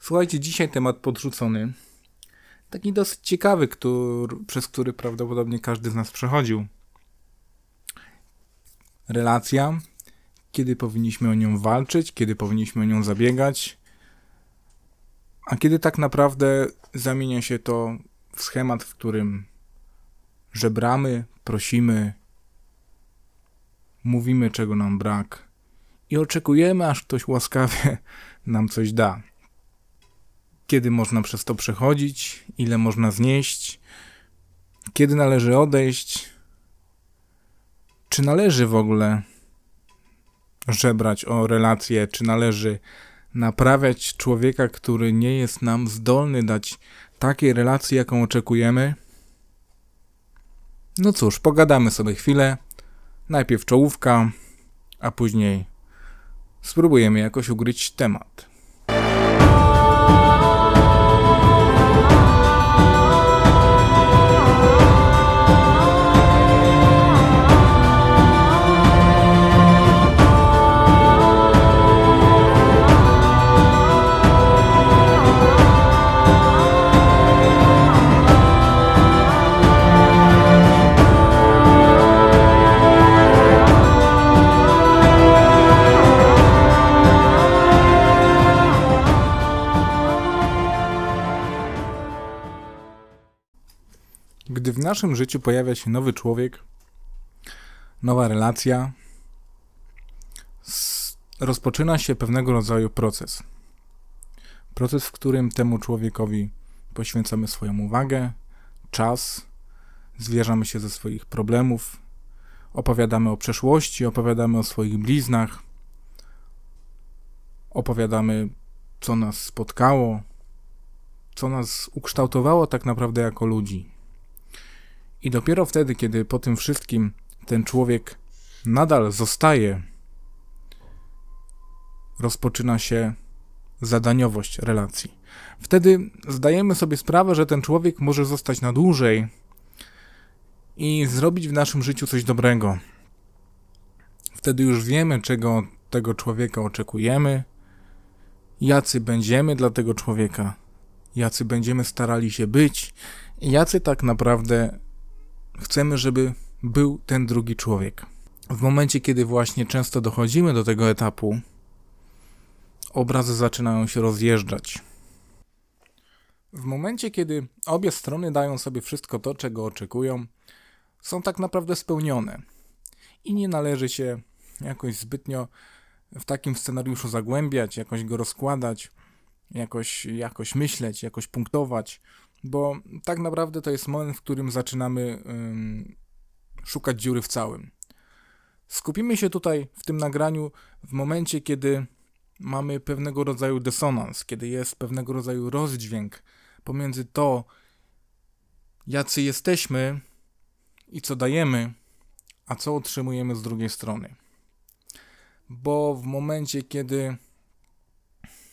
Słuchajcie, dzisiaj temat podrzucony. Taki dosyć ciekawy, który, przez który prawdopodobnie każdy z nas przechodził. Relacja, kiedy powinniśmy o nią walczyć, kiedy powinniśmy o nią zabiegać, a kiedy tak naprawdę zamienia się to w schemat, w którym żebramy, prosimy, mówimy, czego nam brak i oczekujemy, aż ktoś łaskawie nam coś da. Kiedy można przez to przechodzić, ile można znieść, kiedy należy odejść, czy należy w ogóle żebrać o relacje, czy należy naprawiać człowieka, który nie jest nam zdolny dać takiej relacji, jaką oczekujemy? No cóż, pogadamy sobie chwilę. Najpierw czołówka, a później spróbujemy jakoś ugryć temat. Gdy w naszym życiu pojawia się nowy człowiek, nowa relacja, rozpoczyna się pewnego rodzaju proces. Proces, w którym temu człowiekowi poświęcamy swoją uwagę, czas, zwierzamy się ze swoich problemów, opowiadamy o przeszłości, opowiadamy o swoich bliznach, opowiadamy, co nas spotkało, co nas ukształtowało tak naprawdę jako ludzi. I dopiero wtedy, kiedy po tym wszystkim ten człowiek nadal zostaje, rozpoczyna się zadaniowość relacji. Wtedy zdajemy sobie sprawę, że ten człowiek może zostać na dłużej i zrobić w naszym życiu coś dobrego. Wtedy już wiemy, czego tego człowieka oczekujemy, jacy będziemy dla tego człowieka, jacy będziemy starali się być, jacy tak naprawdę chcemy, żeby był ten drugi człowiek. W momencie, kiedy właśnie często dochodzimy do tego etapu, obrazy zaczynają się rozjeżdżać. W momencie, kiedy obie strony dają sobie wszystko to, czego oczekują, są tak naprawdę spełnione. I nie należy się jakoś zbytnio w takim scenariuszu zagłębiać, jakoś go rozkładać, jakoś, jakoś myśleć, jakoś punktować bo tak naprawdę to jest moment, w którym zaczynamy ym, szukać dziury w całym. Skupimy się tutaj w tym nagraniu w momencie, kiedy mamy pewnego rodzaju dysonans, kiedy jest pewnego rodzaju rozdźwięk pomiędzy to, jacy jesteśmy i co dajemy, a co otrzymujemy z drugiej strony. Bo w momencie, kiedy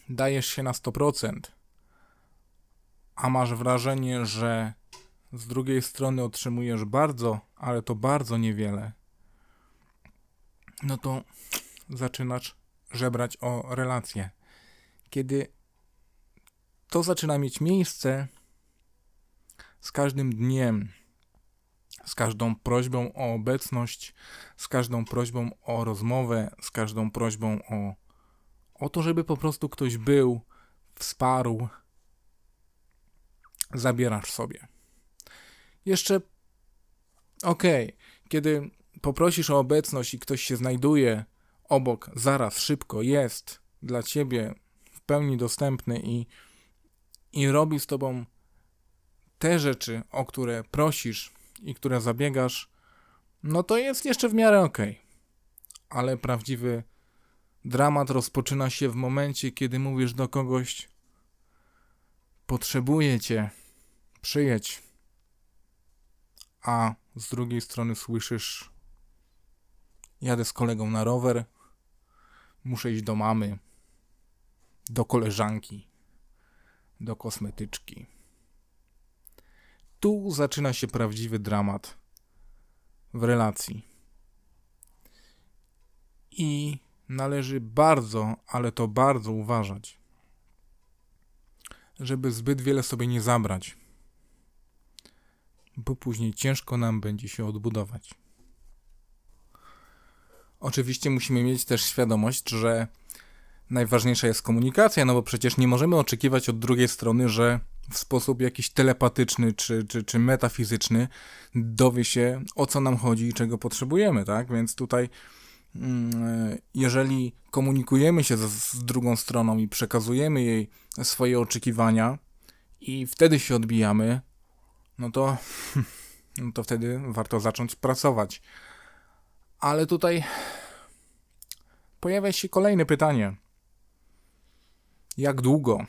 dajesz się na 100%, a masz wrażenie, że z drugiej strony otrzymujesz bardzo, ale to bardzo niewiele, no to zaczynasz żebrać o relacje. Kiedy to zaczyna mieć miejsce z każdym dniem, z każdą prośbą o obecność, z każdą prośbą o rozmowę, z każdą prośbą o, o to, żeby po prostu ktoś był, wsparł, zabierasz sobie. Jeszcze okej, okay, kiedy poprosisz o obecność i ktoś się znajduje obok, zaraz, szybko, jest dla ciebie w pełni dostępny i, i robi z tobą te rzeczy, o które prosisz i które zabiegasz, no to jest jeszcze w miarę okej. Okay. Ale prawdziwy dramat rozpoczyna się w momencie, kiedy mówisz do kogoś: Potrzebuję cię przyjedź. A z drugiej strony słyszysz, jadę z kolegą na rower, muszę iść do mamy, do koleżanki, do kosmetyczki. Tu zaczyna się prawdziwy dramat w relacji. I należy bardzo, ale to bardzo uważać. żeby zbyt wiele sobie nie zabrać, bo później ciężko nam będzie się odbudować. Oczywiście musimy mieć też świadomość, że najważniejsza jest komunikacja, no bo przecież nie możemy oczekiwać od drugiej strony, że w sposób jakiś telepatyczny czy, czy, czy metafizyczny dowie się o co nam chodzi i czego potrzebujemy, tak? Więc tutaj mm, jeżeli komunikujemy się z, z drugą stroną i przekazujemy jej swoje oczekiwania i wtedy się odbijamy, no to, no to wtedy warto zacząć pracować. Ale tutaj pojawia się kolejne pytanie. Jak długo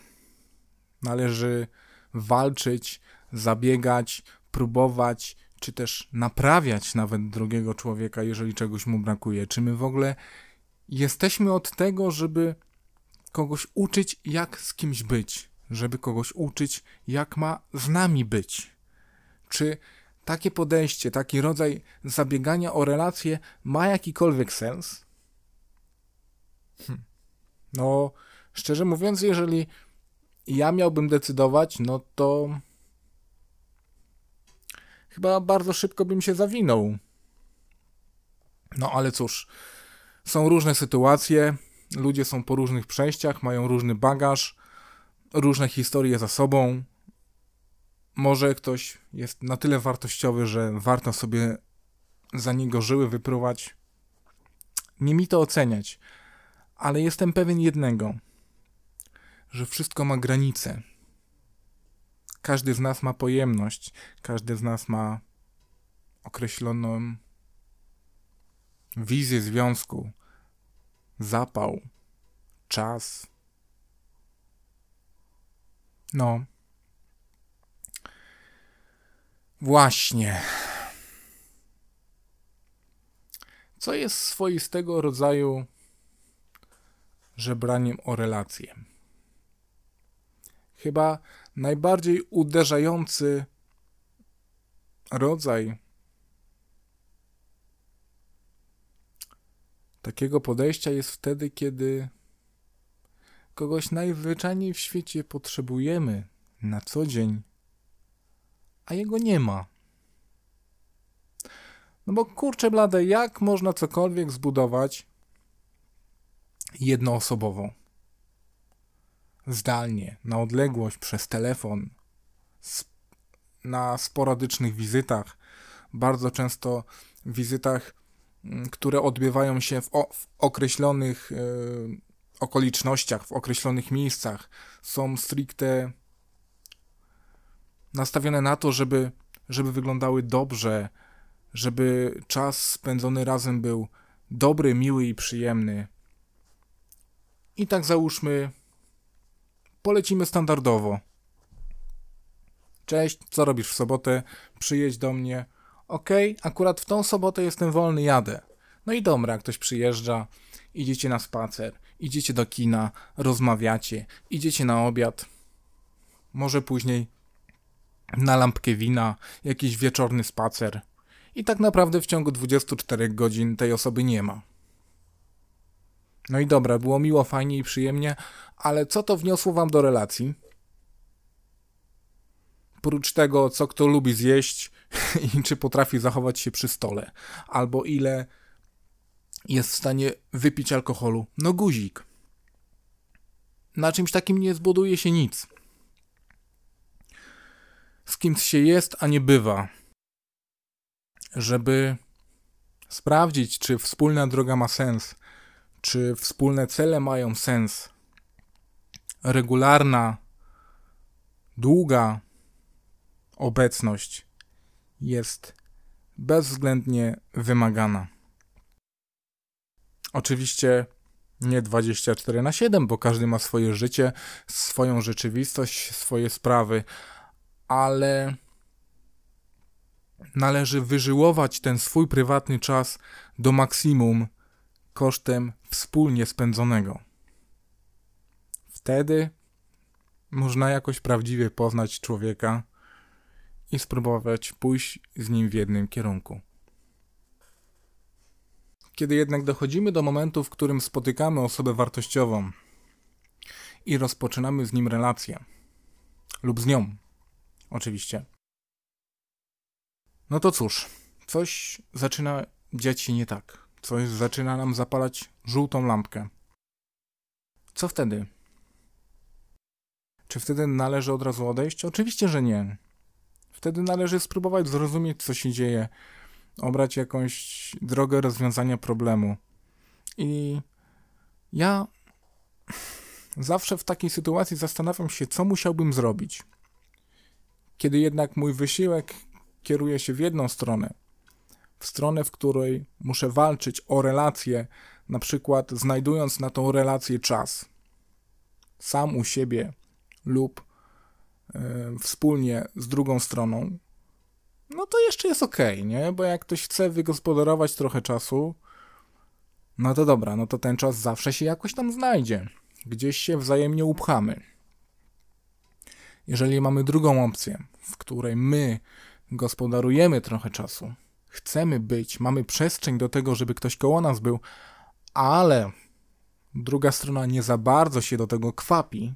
należy walczyć, zabiegać, próbować, czy też naprawiać nawet drugiego człowieka, jeżeli czegoś mu brakuje? Czy my w ogóle jesteśmy od tego, żeby kogoś uczyć, jak z kimś być, żeby kogoś uczyć, jak ma z nami być? Czy takie podejście, taki rodzaj zabiegania o relacje ma jakikolwiek sens? Hm. No, szczerze mówiąc, jeżeli ja miałbym decydować, no to chyba bardzo szybko bym się zawinął. No ale cóż, są różne sytuacje, ludzie są po różnych przejściach, mają różny bagaż, różne historie za sobą. Może ktoś jest na tyle wartościowy, że warto sobie za niego żyły wyprówać. Nie mi to oceniać, ale jestem pewien jednego, że wszystko ma granice. Każdy z nas ma pojemność, każdy z nas ma określoną wizję związku, zapał, czas. No. Właśnie. Co jest swoistego rodzaju żebraniem o relacje? Chyba najbardziej uderzający rodzaj takiego podejścia jest wtedy, kiedy kogoś najzwyczajniej w świecie potrzebujemy na co dzień, a jego nie ma. No bo kurczę blade, jak można cokolwiek zbudować jednoosobowo? zdalnie, na odległość, przez telefon, na sporadycznych wizytach, bardzo często wizytach, mm, które odbywają się w, w określonych y, okolicznościach, w określonych miejscach, są stricte nastawione na to, żeby, żeby wyglądały dobrze, żeby czas spędzony razem był dobry, miły i przyjemny. I tak załóżmy, polecimy standardowo. Cześć, co robisz w sobotę? Przyjedź do mnie. Ok, akurat w tą sobotę jestem wolny, jadę. No i dobra, ktoś przyjeżdża, idziecie na spacer, idziecie do kina, rozmawiacie, idziecie na obiad. Może później na lampkę wina, jakiś wieczorny spacer. I tak naprawdę w ciągu 24 godzin tej osoby nie ma. No i dobra, było miło, fajnie i przyjemnie, ale co to wniosło wam do relacji? Prócz tego, co kto lubi zjeść i czy potrafi zachować się przy stole, albo ile jest w stanie wypić alkoholu. No guzik. Na czymś takim nie zbuduje się nic. Z kimś się jest, a nie bywa. Żeby sprawdzić, czy wspólna droga ma sens, czy wspólne cele mają sens? Regularna, długa obecność jest bezwzględnie wymagana. Oczywiście nie 24 na 7, bo każdy ma swoje życie, swoją rzeczywistość, swoje sprawy, ale należy wyżyłować ten swój prywatny czas do maksimum kosztem wspólnie spędzonego. Wtedy można jakoś prawdziwie poznać człowieka i spróbować pójść z nim w jednym kierunku. Kiedy jednak dochodzimy do momentu, w którym spotykamy osobę wartościową i rozpoczynamy z nim relację, lub z nią. Oczywiście. No to cóż, coś zaczyna dziać się nie tak. Coś zaczyna nam zapalać żółtą lampkę. Co wtedy? Czy wtedy należy od razu odejść? Oczywiście, że nie. Wtedy należy spróbować zrozumieć, co się dzieje, obrać jakąś drogę rozwiązania problemu. I ja zawsze w takiej sytuacji zastanawiam się, co musiałbym zrobić. Kiedy jednak mój wysiłek kieruje się w jedną stronę, w stronę, w której muszę walczyć o relacje, na przykład znajdując na tą relację czas, sam u siebie lub y, wspólnie z drugą stroną, no to jeszcze jest ok, nie? Bo jak ktoś chce wygospodarować trochę czasu, no to dobra, no to ten czas zawsze się jakoś tam znajdzie. Gdzieś się wzajemnie upchamy. Jeżeli mamy drugą opcję, w której my gospodarujemy trochę czasu, chcemy być, mamy przestrzeń do tego, żeby ktoś koło nas był, ale druga strona nie za bardzo się do tego kwapi,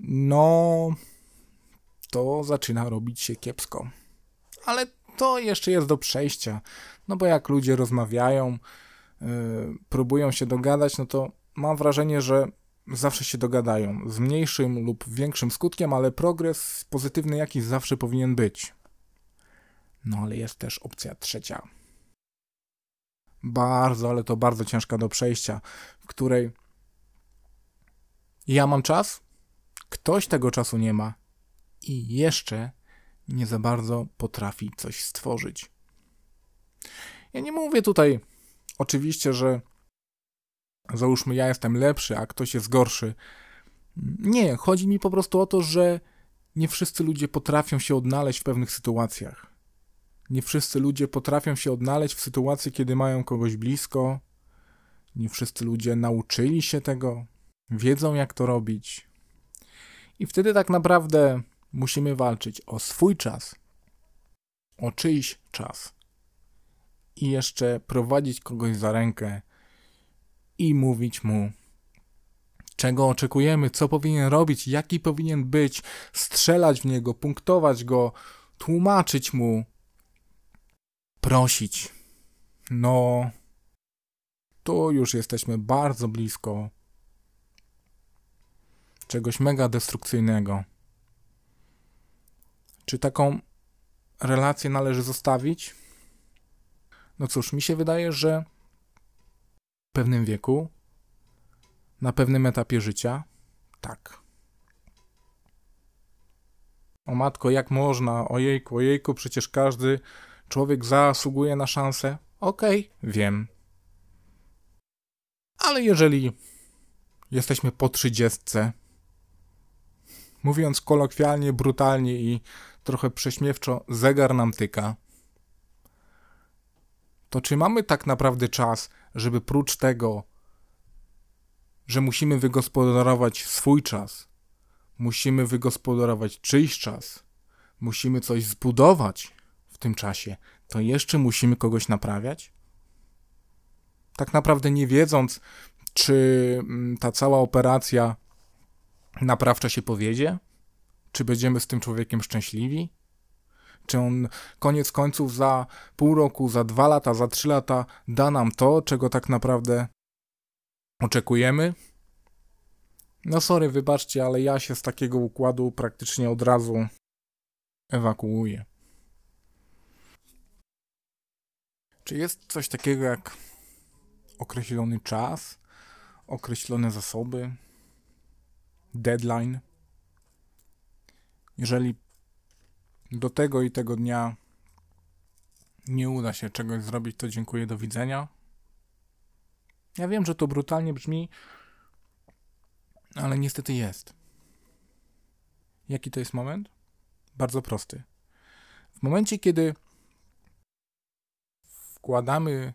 no to zaczyna robić się kiepsko. Ale to jeszcze jest do przejścia, no bo jak ludzie rozmawiają, yy, próbują się dogadać, no to mam wrażenie, że zawsze się dogadają, z mniejszym lub większym skutkiem, ale progres pozytywny jakiś zawsze powinien być. No ale jest też opcja trzecia. Bardzo, ale to bardzo ciężka do przejścia, w której ja mam czas, ktoś tego czasu nie ma i jeszcze nie za bardzo potrafi coś stworzyć. Ja nie mówię tutaj oczywiście, że załóżmy ja jestem lepszy, a ktoś jest gorszy. Nie, chodzi mi po prostu o to, że nie wszyscy ludzie potrafią się odnaleźć w pewnych sytuacjach. Nie wszyscy ludzie potrafią się odnaleźć w sytuacji, kiedy mają kogoś blisko. Nie wszyscy ludzie nauczyli się tego, wiedzą jak to robić. I wtedy tak naprawdę musimy walczyć o swój czas, o czyjś czas. I jeszcze prowadzić kogoś za rękę i mówić mu, czego oczekujemy, co powinien robić, jaki powinien być, strzelać w niego, punktować go, tłumaczyć mu, prosić. No, tu już jesteśmy bardzo blisko czegoś mega destrukcyjnego. Czy taką relację należy zostawić? No cóż, mi się wydaje, że pewnym wieku, na pewnym etapie życia, tak. O matko, jak można? Ojejku, ojejku, przecież każdy człowiek zasługuje na szansę. Okej, okay, wiem. Ale jeżeli jesteśmy po trzydziestce, mówiąc kolokwialnie, brutalnie i trochę prześmiewczo, zegar nam tyka, to czy mamy tak naprawdę czas, żeby prócz tego, że musimy wygospodarować swój czas, musimy wygospodarować czyjś czas, musimy coś zbudować w tym czasie, to jeszcze musimy kogoś naprawiać? Tak naprawdę nie wiedząc, czy mm, ta cała operacja naprawcza się powiedzie? Czy będziemy z tym człowiekiem szczęśliwi? Czy on koniec końców za pół roku, za dwa lata, za trzy lata da nam to, czego tak naprawdę oczekujemy? No sorry, wybaczcie, ale ja się z takiego układu praktycznie od razu ewakuuję. Czy jest coś takiego jak określony czas, określone zasoby, deadline? Jeżeli do tego i tego dnia nie uda się czegoś zrobić, to dziękuję, do widzenia. Ja wiem, że to brutalnie brzmi, ale niestety jest. Jaki to jest moment? Bardzo prosty. W momencie, kiedy wkładamy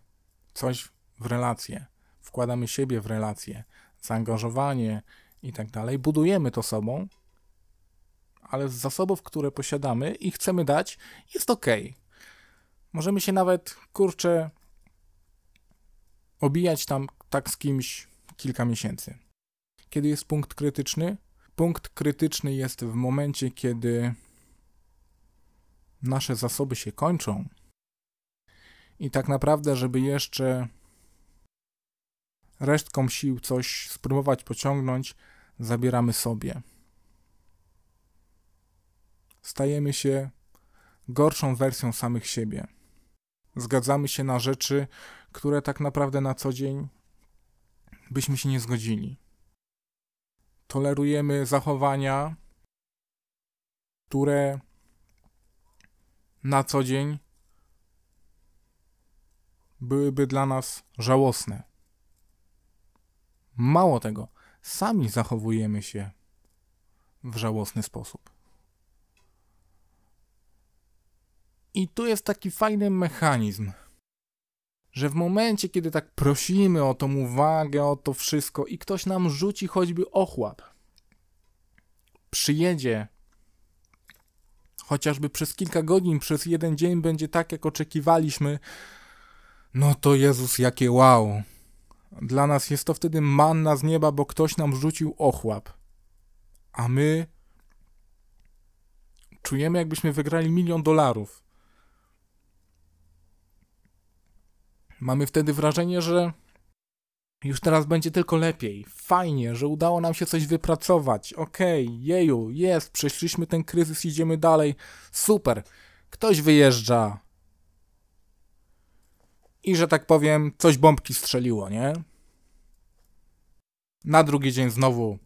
coś w relację, wkładamy siebie w relację, zaangażowanie i tak dalej, budujemy to sobą, ale z zasobów, które posiadamy i chcemy dać, jest ok. Możemy się nawet, kurczę, obijać tam tak z kimś kilka miesięcy. Kiedy jest punkt krytyczny, Punkt krytyczny jest w momencie, kiedy nasze zasoby się kończą. I tak naprawdę, żeby jeszcze resztką sił coś spróbować pociągnąć, zabieramy sobie. Stajemy się gorszą wersją samych siebie. Zgadzamy się na rzeczy, które tak naprawdę na co dzień byśmy się nie zgodzili. Tolerujemy zachowania, które na co dzień byłyby dla nas żałosne. Mało tego, sami zachowujemy się w żałosny sposób. I tu jest taki fajny mechanizm, że w momencie, kiedy tak prosimy o tą uwagę, o to wszystko i ktoś nam rzuci choćby ochłap, przyjedzie chociażby przez kilka godzin, przez jeden dzień będzie tak, jak oczekiwaliśmy, no to Jezus, jakie wow. Dla nas jest to wtedy manna z nieba, bo ktoś nam rzucił ochłap. A my czujemy, jakbyśmy wygrali milion dolarów. Mamy wtedy wrażenie, że już teraz będzie tylko lepiej. Fajnie, że udało nam się coś wypracować. Okej, okay, jeju, jest, przeszliśmy ten kryzys, idziemy dalej. Super. Ktoś wyjeżdża. I że tak powiem, coś bombki strzeliło, nie? Na drugi dzień znowu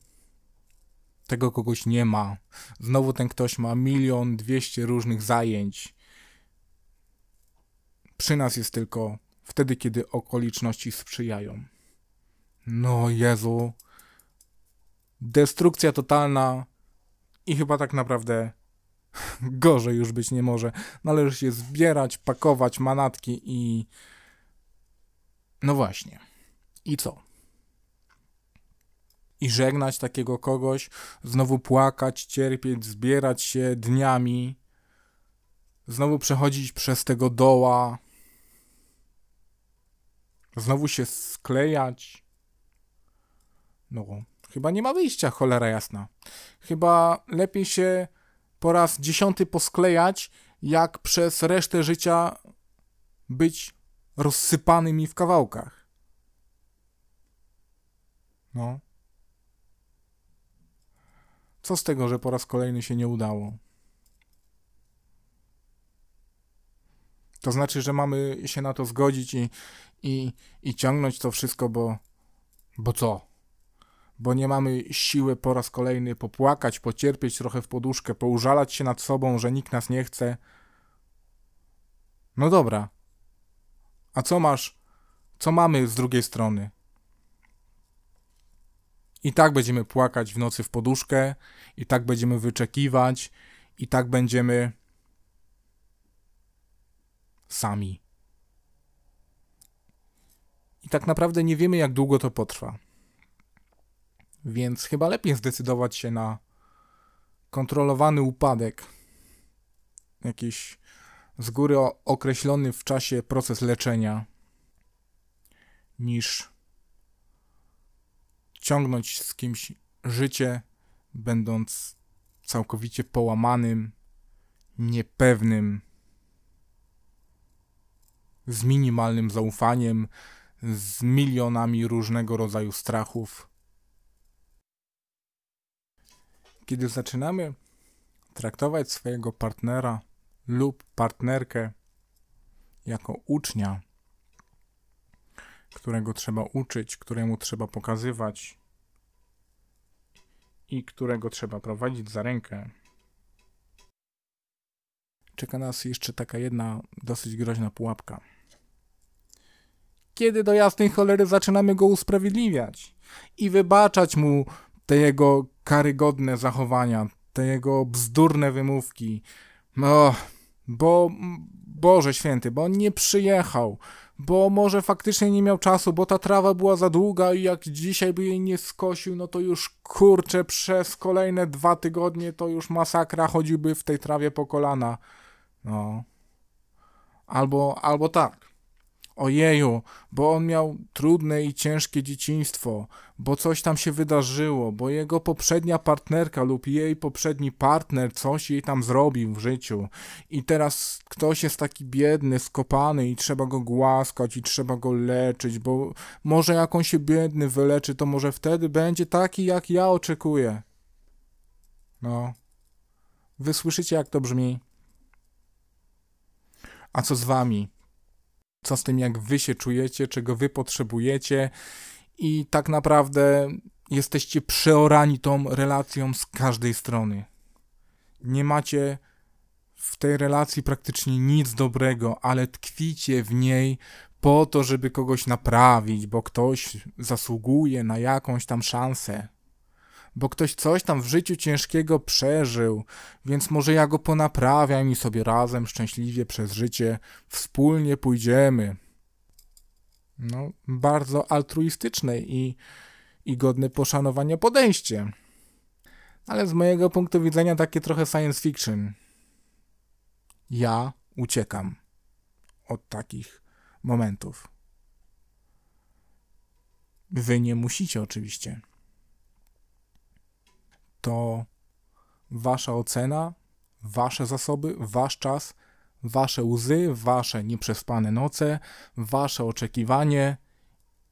tego kogoś nie ma. Znowu ten ktoś ma milion dwieście różnych zajęć. Przy nas jest tylko wtedy, kiedy okoliczności sprzyjają. No Jezu. Destrukcja totalna i chyba tak naprawdę gorzej już być nie może. Należy się zbierać, pakować manatki i... No właśnie. I co? I żegnać takiego kogoś, znowu płakać, cierpieć, zbierać się dniami, znowu przechodzić przez tego doła, znowu się sklejać, no, chyba nie ma wyjścia, cholera jasna. Chyba lepiej się po raz dziesiąty posklejać, jak przez resztę życia być rozsypanym w kawałkach. No. Co z tego, że po raz kolejny się nie udało? To znaczy, że mamy się na to zgodzić i, i, i ciągnąć to wszystko, bo. Bo co? bo nie mamy siły po raz kolejny popłakać, pocierpieć trochę w poduszkę, poużalać się nad sobą, że nikt nas nie chce. No dobra. A co masz? Co mamy z drugiej strony? I tak będziemy płakać w nocy w poduszkę, i tak będziemy wyczekiwać, i tak będziemy sami. I tak naprawdę nie wiemy, jak długo to potrwa. Więc chyba lepiej zdecydować się na kontrolowany upadek, jakiś z góry określony w czasie proces leczenia, niż ciągnąć z kimś życie, będąc całkowicie połamanym, niepewnym, z minimalnym zaufaniem, z milionami różnego rodzaju strachów Kiedy zaczynamy traktować swojego partnera lub partnerkę jako ucznia, którego trzeba uczyć, któremu trzeba pokazywać i którego trzeba prowadzić za rękę, czeka nas jeszcze taka jedna dosyć groźna pułapka. Kiedy do jasnej cholery zaczynamy go usprawiedliwiać i wybaczać mu te jego karygodne zachowania, te jego bzdurne wymówki. No, bo Boże święty, bo on nie przyjechał, bo może faktycznie nie miał czasu, bo ta trawa była za długa i jak dzisiaj by jej nie skosił, no to już kurczę przez kolejne dwa tygodnie to już masakra chodziłby w tej trawie po kolana. No. Albo, albo tak. Ojeju, bo on miał trudne i ciężkie dzieciństwo, bo coś tam się wydarzyło, bo jego poprzednia partnerka lub jej poprzedni partner coś jej tam zrobił w życiu i teraz ktoś jest taki biedny, skopany i trzeba go głaskać i trzeba go leczyć, bo może jak on się biedny wyleczy, to może wtedy będzie taki, jak ja oczekuję. No. Wy słyszycie, jak to brzmi? A co z wami? Co z tym, jak wy się czujecie, czego wy potrzebujecie? I tak naprawdę jesteście przeorani tą relacją z każdej strony. Nie macie w tej relacji praktycznie nic dobrego, ale tkwicie w niej po to, żeby kogoś naprawić, bo ktoś zasługuje na jakąś tam szansę bo ktoś coś tam w życiu ciężkiego przeżył, więc może ja go ponaprawiam i sobie razem szczęśliwie przez życie wspólnie pójdziemy. No, bardzo altruistyczne i, i godne poszanowania podejście. Ale z mojego punktu widzenia takie trochę science fiction. Ja uciekam od takich momentów. Wy nie musicie oczywiście to wasza ocena, wasze zasoby, wasz czas, wasze łzy, wasze nieprzespane noce, wasze oczekiwanie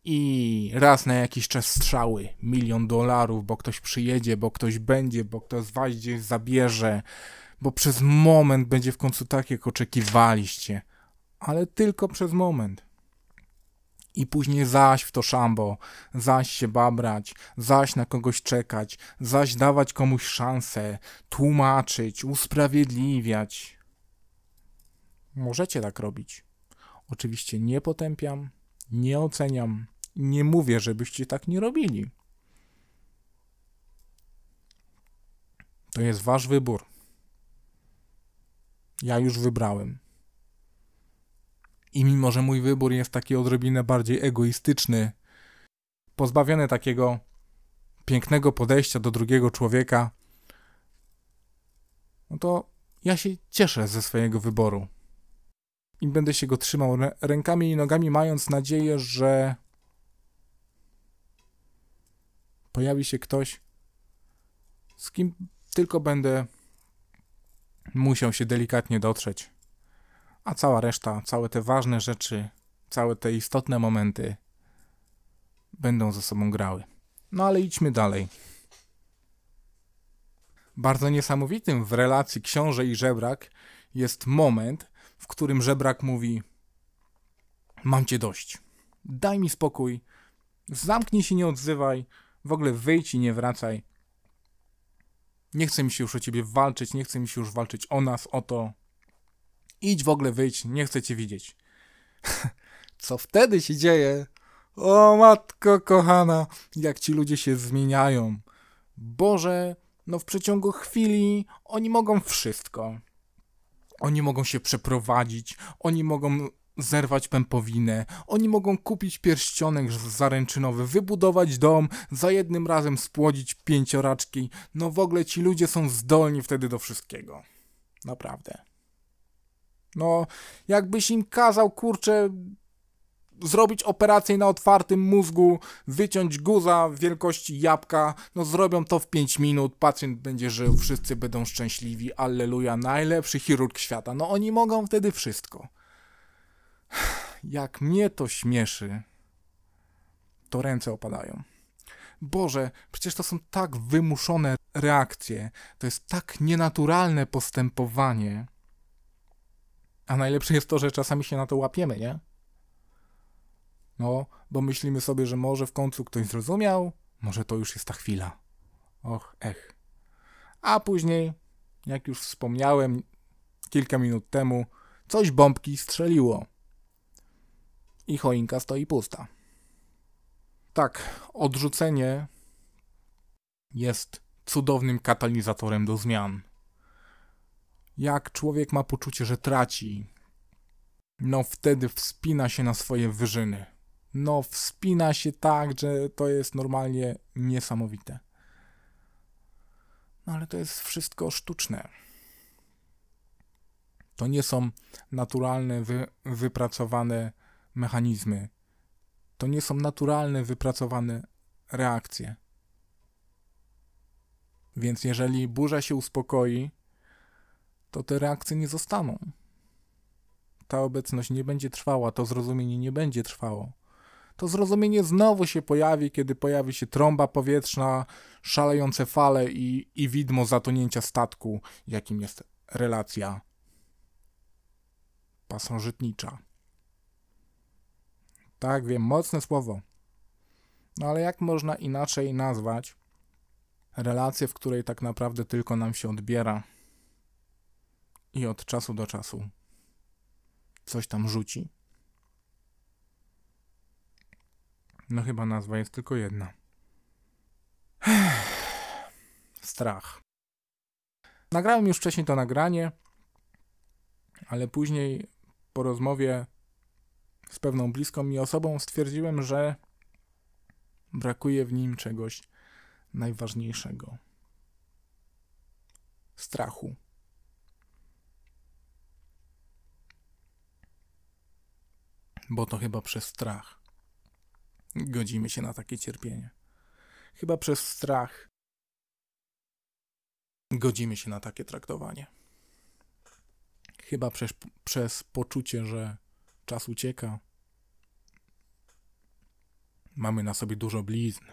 i raz na jakiś czas strzały, milion dolarów, bo ktoś przyjedzie, bo ktoś będzie, bo ktoś z was gdzieś zabierze, bo przez moment będzie w końcu tak, jak oczekiwaliście, ale tylko przez moment i później zaś w to szambo, zaś się babrać, zaś na kogoś czekać, zaś dawać komuś szansę, tłumaczyć, usprawiedliwiać. Możecie tak robić. Oczywiście nie potępiam, nie oceniam, nie mówię, żebyście tak nie robili. To jest wasz wybór. Ja już wybrałem. I mimo, że mój wybór jest taki odrobinę bardziej egoistyczny, pozbawiony takiego pięknego podejścia do drugiego człowieka, no to ja się cieszę ze swojego wyboru. I będę się go trzymał rękami i nogami, mając nadzieję, że pojawi się ktoś, z kim tylko będę musiał się delikatnie dotrzeć a cała reszta, całe te ważne rzeczy, całe te istotne momenty będą ze sobą grały. No ale idźmy dalej. Bardzo niesamowitym w relacji książę i żebrak jest moment, w którym żebrak mówi: Mam cię dość. Daj mi spokój. Zamknij się, nie odzywaj. W ogóle wyjdź i nie wracaj. Nie chce mi się już o ciebie walczyć, nie chce mi się już walczyć o nas, o to. Idź w ogóle, wyjdź, nie chcę cię widzieć. Co wtedy się dzieje? O matko kochana, jak ci ludzie się zmieniają. Boże, no w przeciągu chwili oni mogą wszystko. Oni mogą się przeprowadzić, oni mogą zerwać pępowinę, oni mogą kupić pierścionek zaręczynowy, wybudować dom, za jednym razem spłodzić pięcioraczki. No w ogóle ci ludzie są zdolni wtedy do wszystkiego. Naprawdę. No, jakbyś im kazał, kurczę, zrobić operację na otwartym mózgu, wyciąć guza wielkości jabłka, no zrobią to w 5 minut, pacjent będzie żył, wszyscy będą szczęśliwi, alleluja, najlepszy chirurg świata. No oni mogą wtedy wszystko. Jak mnie to śmieszy, to ręce opadają. Boże, przecież to są tak wymuszone reakcje, to jest tak nienaturalne postępowanie. A najlepsze jest to, że czasami się na to łapiemy, nie? No, bo myślimy sobie, że może w końcu ktoś zrozumiał, może to już jest ta chwila. Och, ech. A później, jak już wspomniałem kilka minut temu, coś bombki strzeliło. I choinka stoi pusta. Tak, odrzucenie jest cudownym katalizatorem do zmian jak człowiek ma poczucie, że traci, no wtedy wspina się na swoje wyżyny. No wspina się tak, że to jest normalnie niesamowite. No ale to jest wszystko sztuczne. To nie są naturalne, wy, wypracowane mechanizmy. To nie są naturalne, wypracowane reakcje. Więc jeżeli burza się uspokoi, to te reakcje nie zostaną. Ta obecność nie będzie trwała, to zrozumienie nie będzie trwało. To zrozumienie znowu się pojawi, kiedy pojawi się trąba powietrzna, szalejące fale i, i widmo zatonięcia statku, jakim jest relacja pasożytnicza. Tak, wiem, mocne słowo. No ale jak można inaczej nazwać relację, w której tak naprawdę tylko nam się odbiera i od czasu do czasu coś tam rzuci? No chyba nazwa jest tylko jedna. Strach. Nagrałem już wcześniej to nagranie, ale później po rozmowie z pewną bliską mi osobą stwierdziłem, że brakuje w nim czegoś najważniejszego strachu. Bo to chyba przez strach godzimy się na takie cierpienie. Chyba przez strach godzimy się na takie traktowanie. Chyba przez, przez poczucie, że czas ucieka. Mamy na sobie dużo blizn,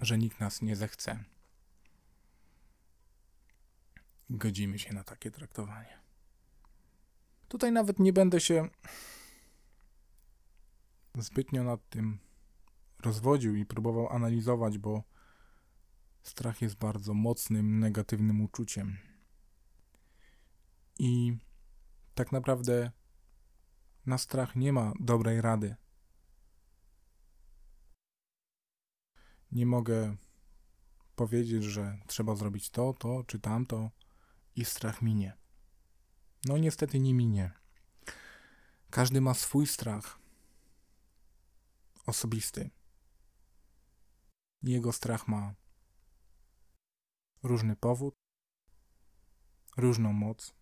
że nikt nas nie zechce. Godzimy się na takie traktowanie. Tutaj nawet nie będę się zbytnio nad tym rozwodził i próbował analizować, bo strach jest bardzo mocnym, negatywnym uczuciem. I tak naprawdę na strach nie ma dobrej rady. Nie mogę powiedzieć, że trzeba zrobić to, to czy tamto i strach minie. No niestety nie minie. Każdy ma swój strach osobisty. Jego strach ma różny powód, różną moc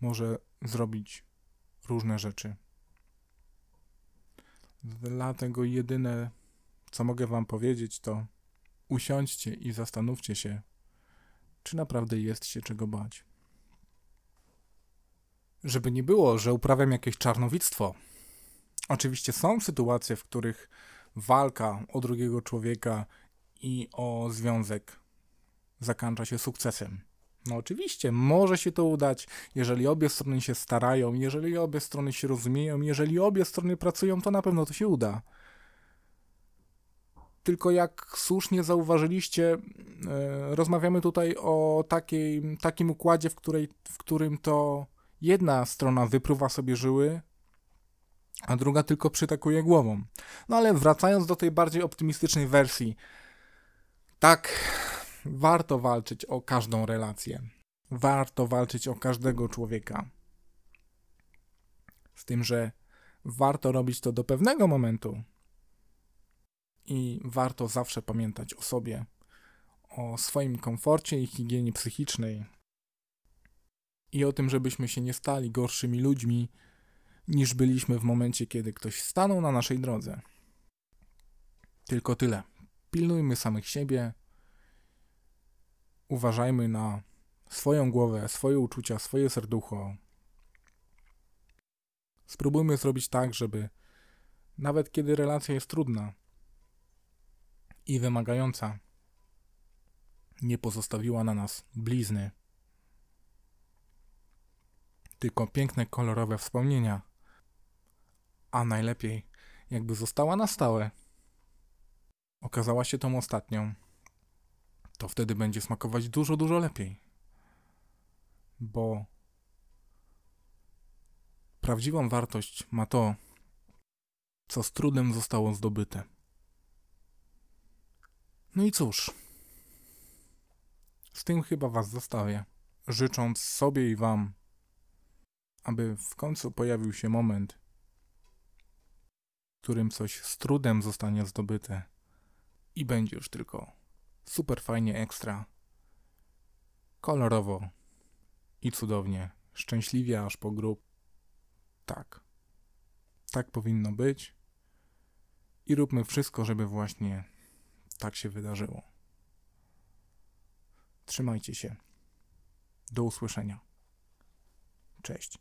może zrobić różne rzeczy. Dlatego jedyne, co mogę Wam powiedzieć, to usiądźcie i zastanówcie się, czy naprawdę jest się czego bać. Żeby nie było, że uprawiam jakieś czarnowictwo. Oczywiście są sytuacje, w których walka o drugiego człowieka i o związek zakończa się sukcesem. No oczywiście, może się to udać, jeżeli obie strony się starają, jeżeli obie strony się rozumieją, jeżeli obie strony pracują, to na pewno to się uda. Tylko jak słusznie zauważyliście, e, rozmawiamy tutaj o takiej, takim układzie, w, której, w którym to jedna strona wypruwa sobie żyły, a druga tylko przytakuje głową. No ale wracając do tej bardziej optymistycznej wersji, tak, warto walczyć o każdą relację. Warto walczyć o każdego człowieka. Z tym, że warto robić to do pewnego momentu i warto zawsze pamiętać o sobie, o swoim komforcie i higienie psychicznej i o tym, żebyśmy się nie stali gorszymi ludźmi niż byliśmy w momencie, kiedy ktoś stanął na naszej drodze. Tylko tyle. Pilnujmy samych siebie, uważajmy na swoją głowę, swoje uczucia, swoje serducho. Spróbujmy zrobić tak, żeby nawet kiedy relacja jest trudna i wymagająca, nie pozostawiła na nas blizny, tylko piękne, kolorowe wspomnienia, a najlepiej, jakby została na stałe. Okazała się tą ostatnią to wtedy będzie smakować dużo, dużo lepiej. Bo prawdziwą wartość ma to, co z trudem zostało zdobyte. No i cóż, z tym chyba Was zostawię, życząc sobie i Wam, aby w końcu pojawił się moment, w którym coś z trudem zostanie zdobyte i będzie już tylko super fajnie ekstra, kolorowo i cudownie, szczęśliwie aż po grób. Tak. Tak powinno być. I róbmy wszystko, żeby właśnie tak się wydarzyło. Trzymajcie się. Do usłyszenia. Cześć.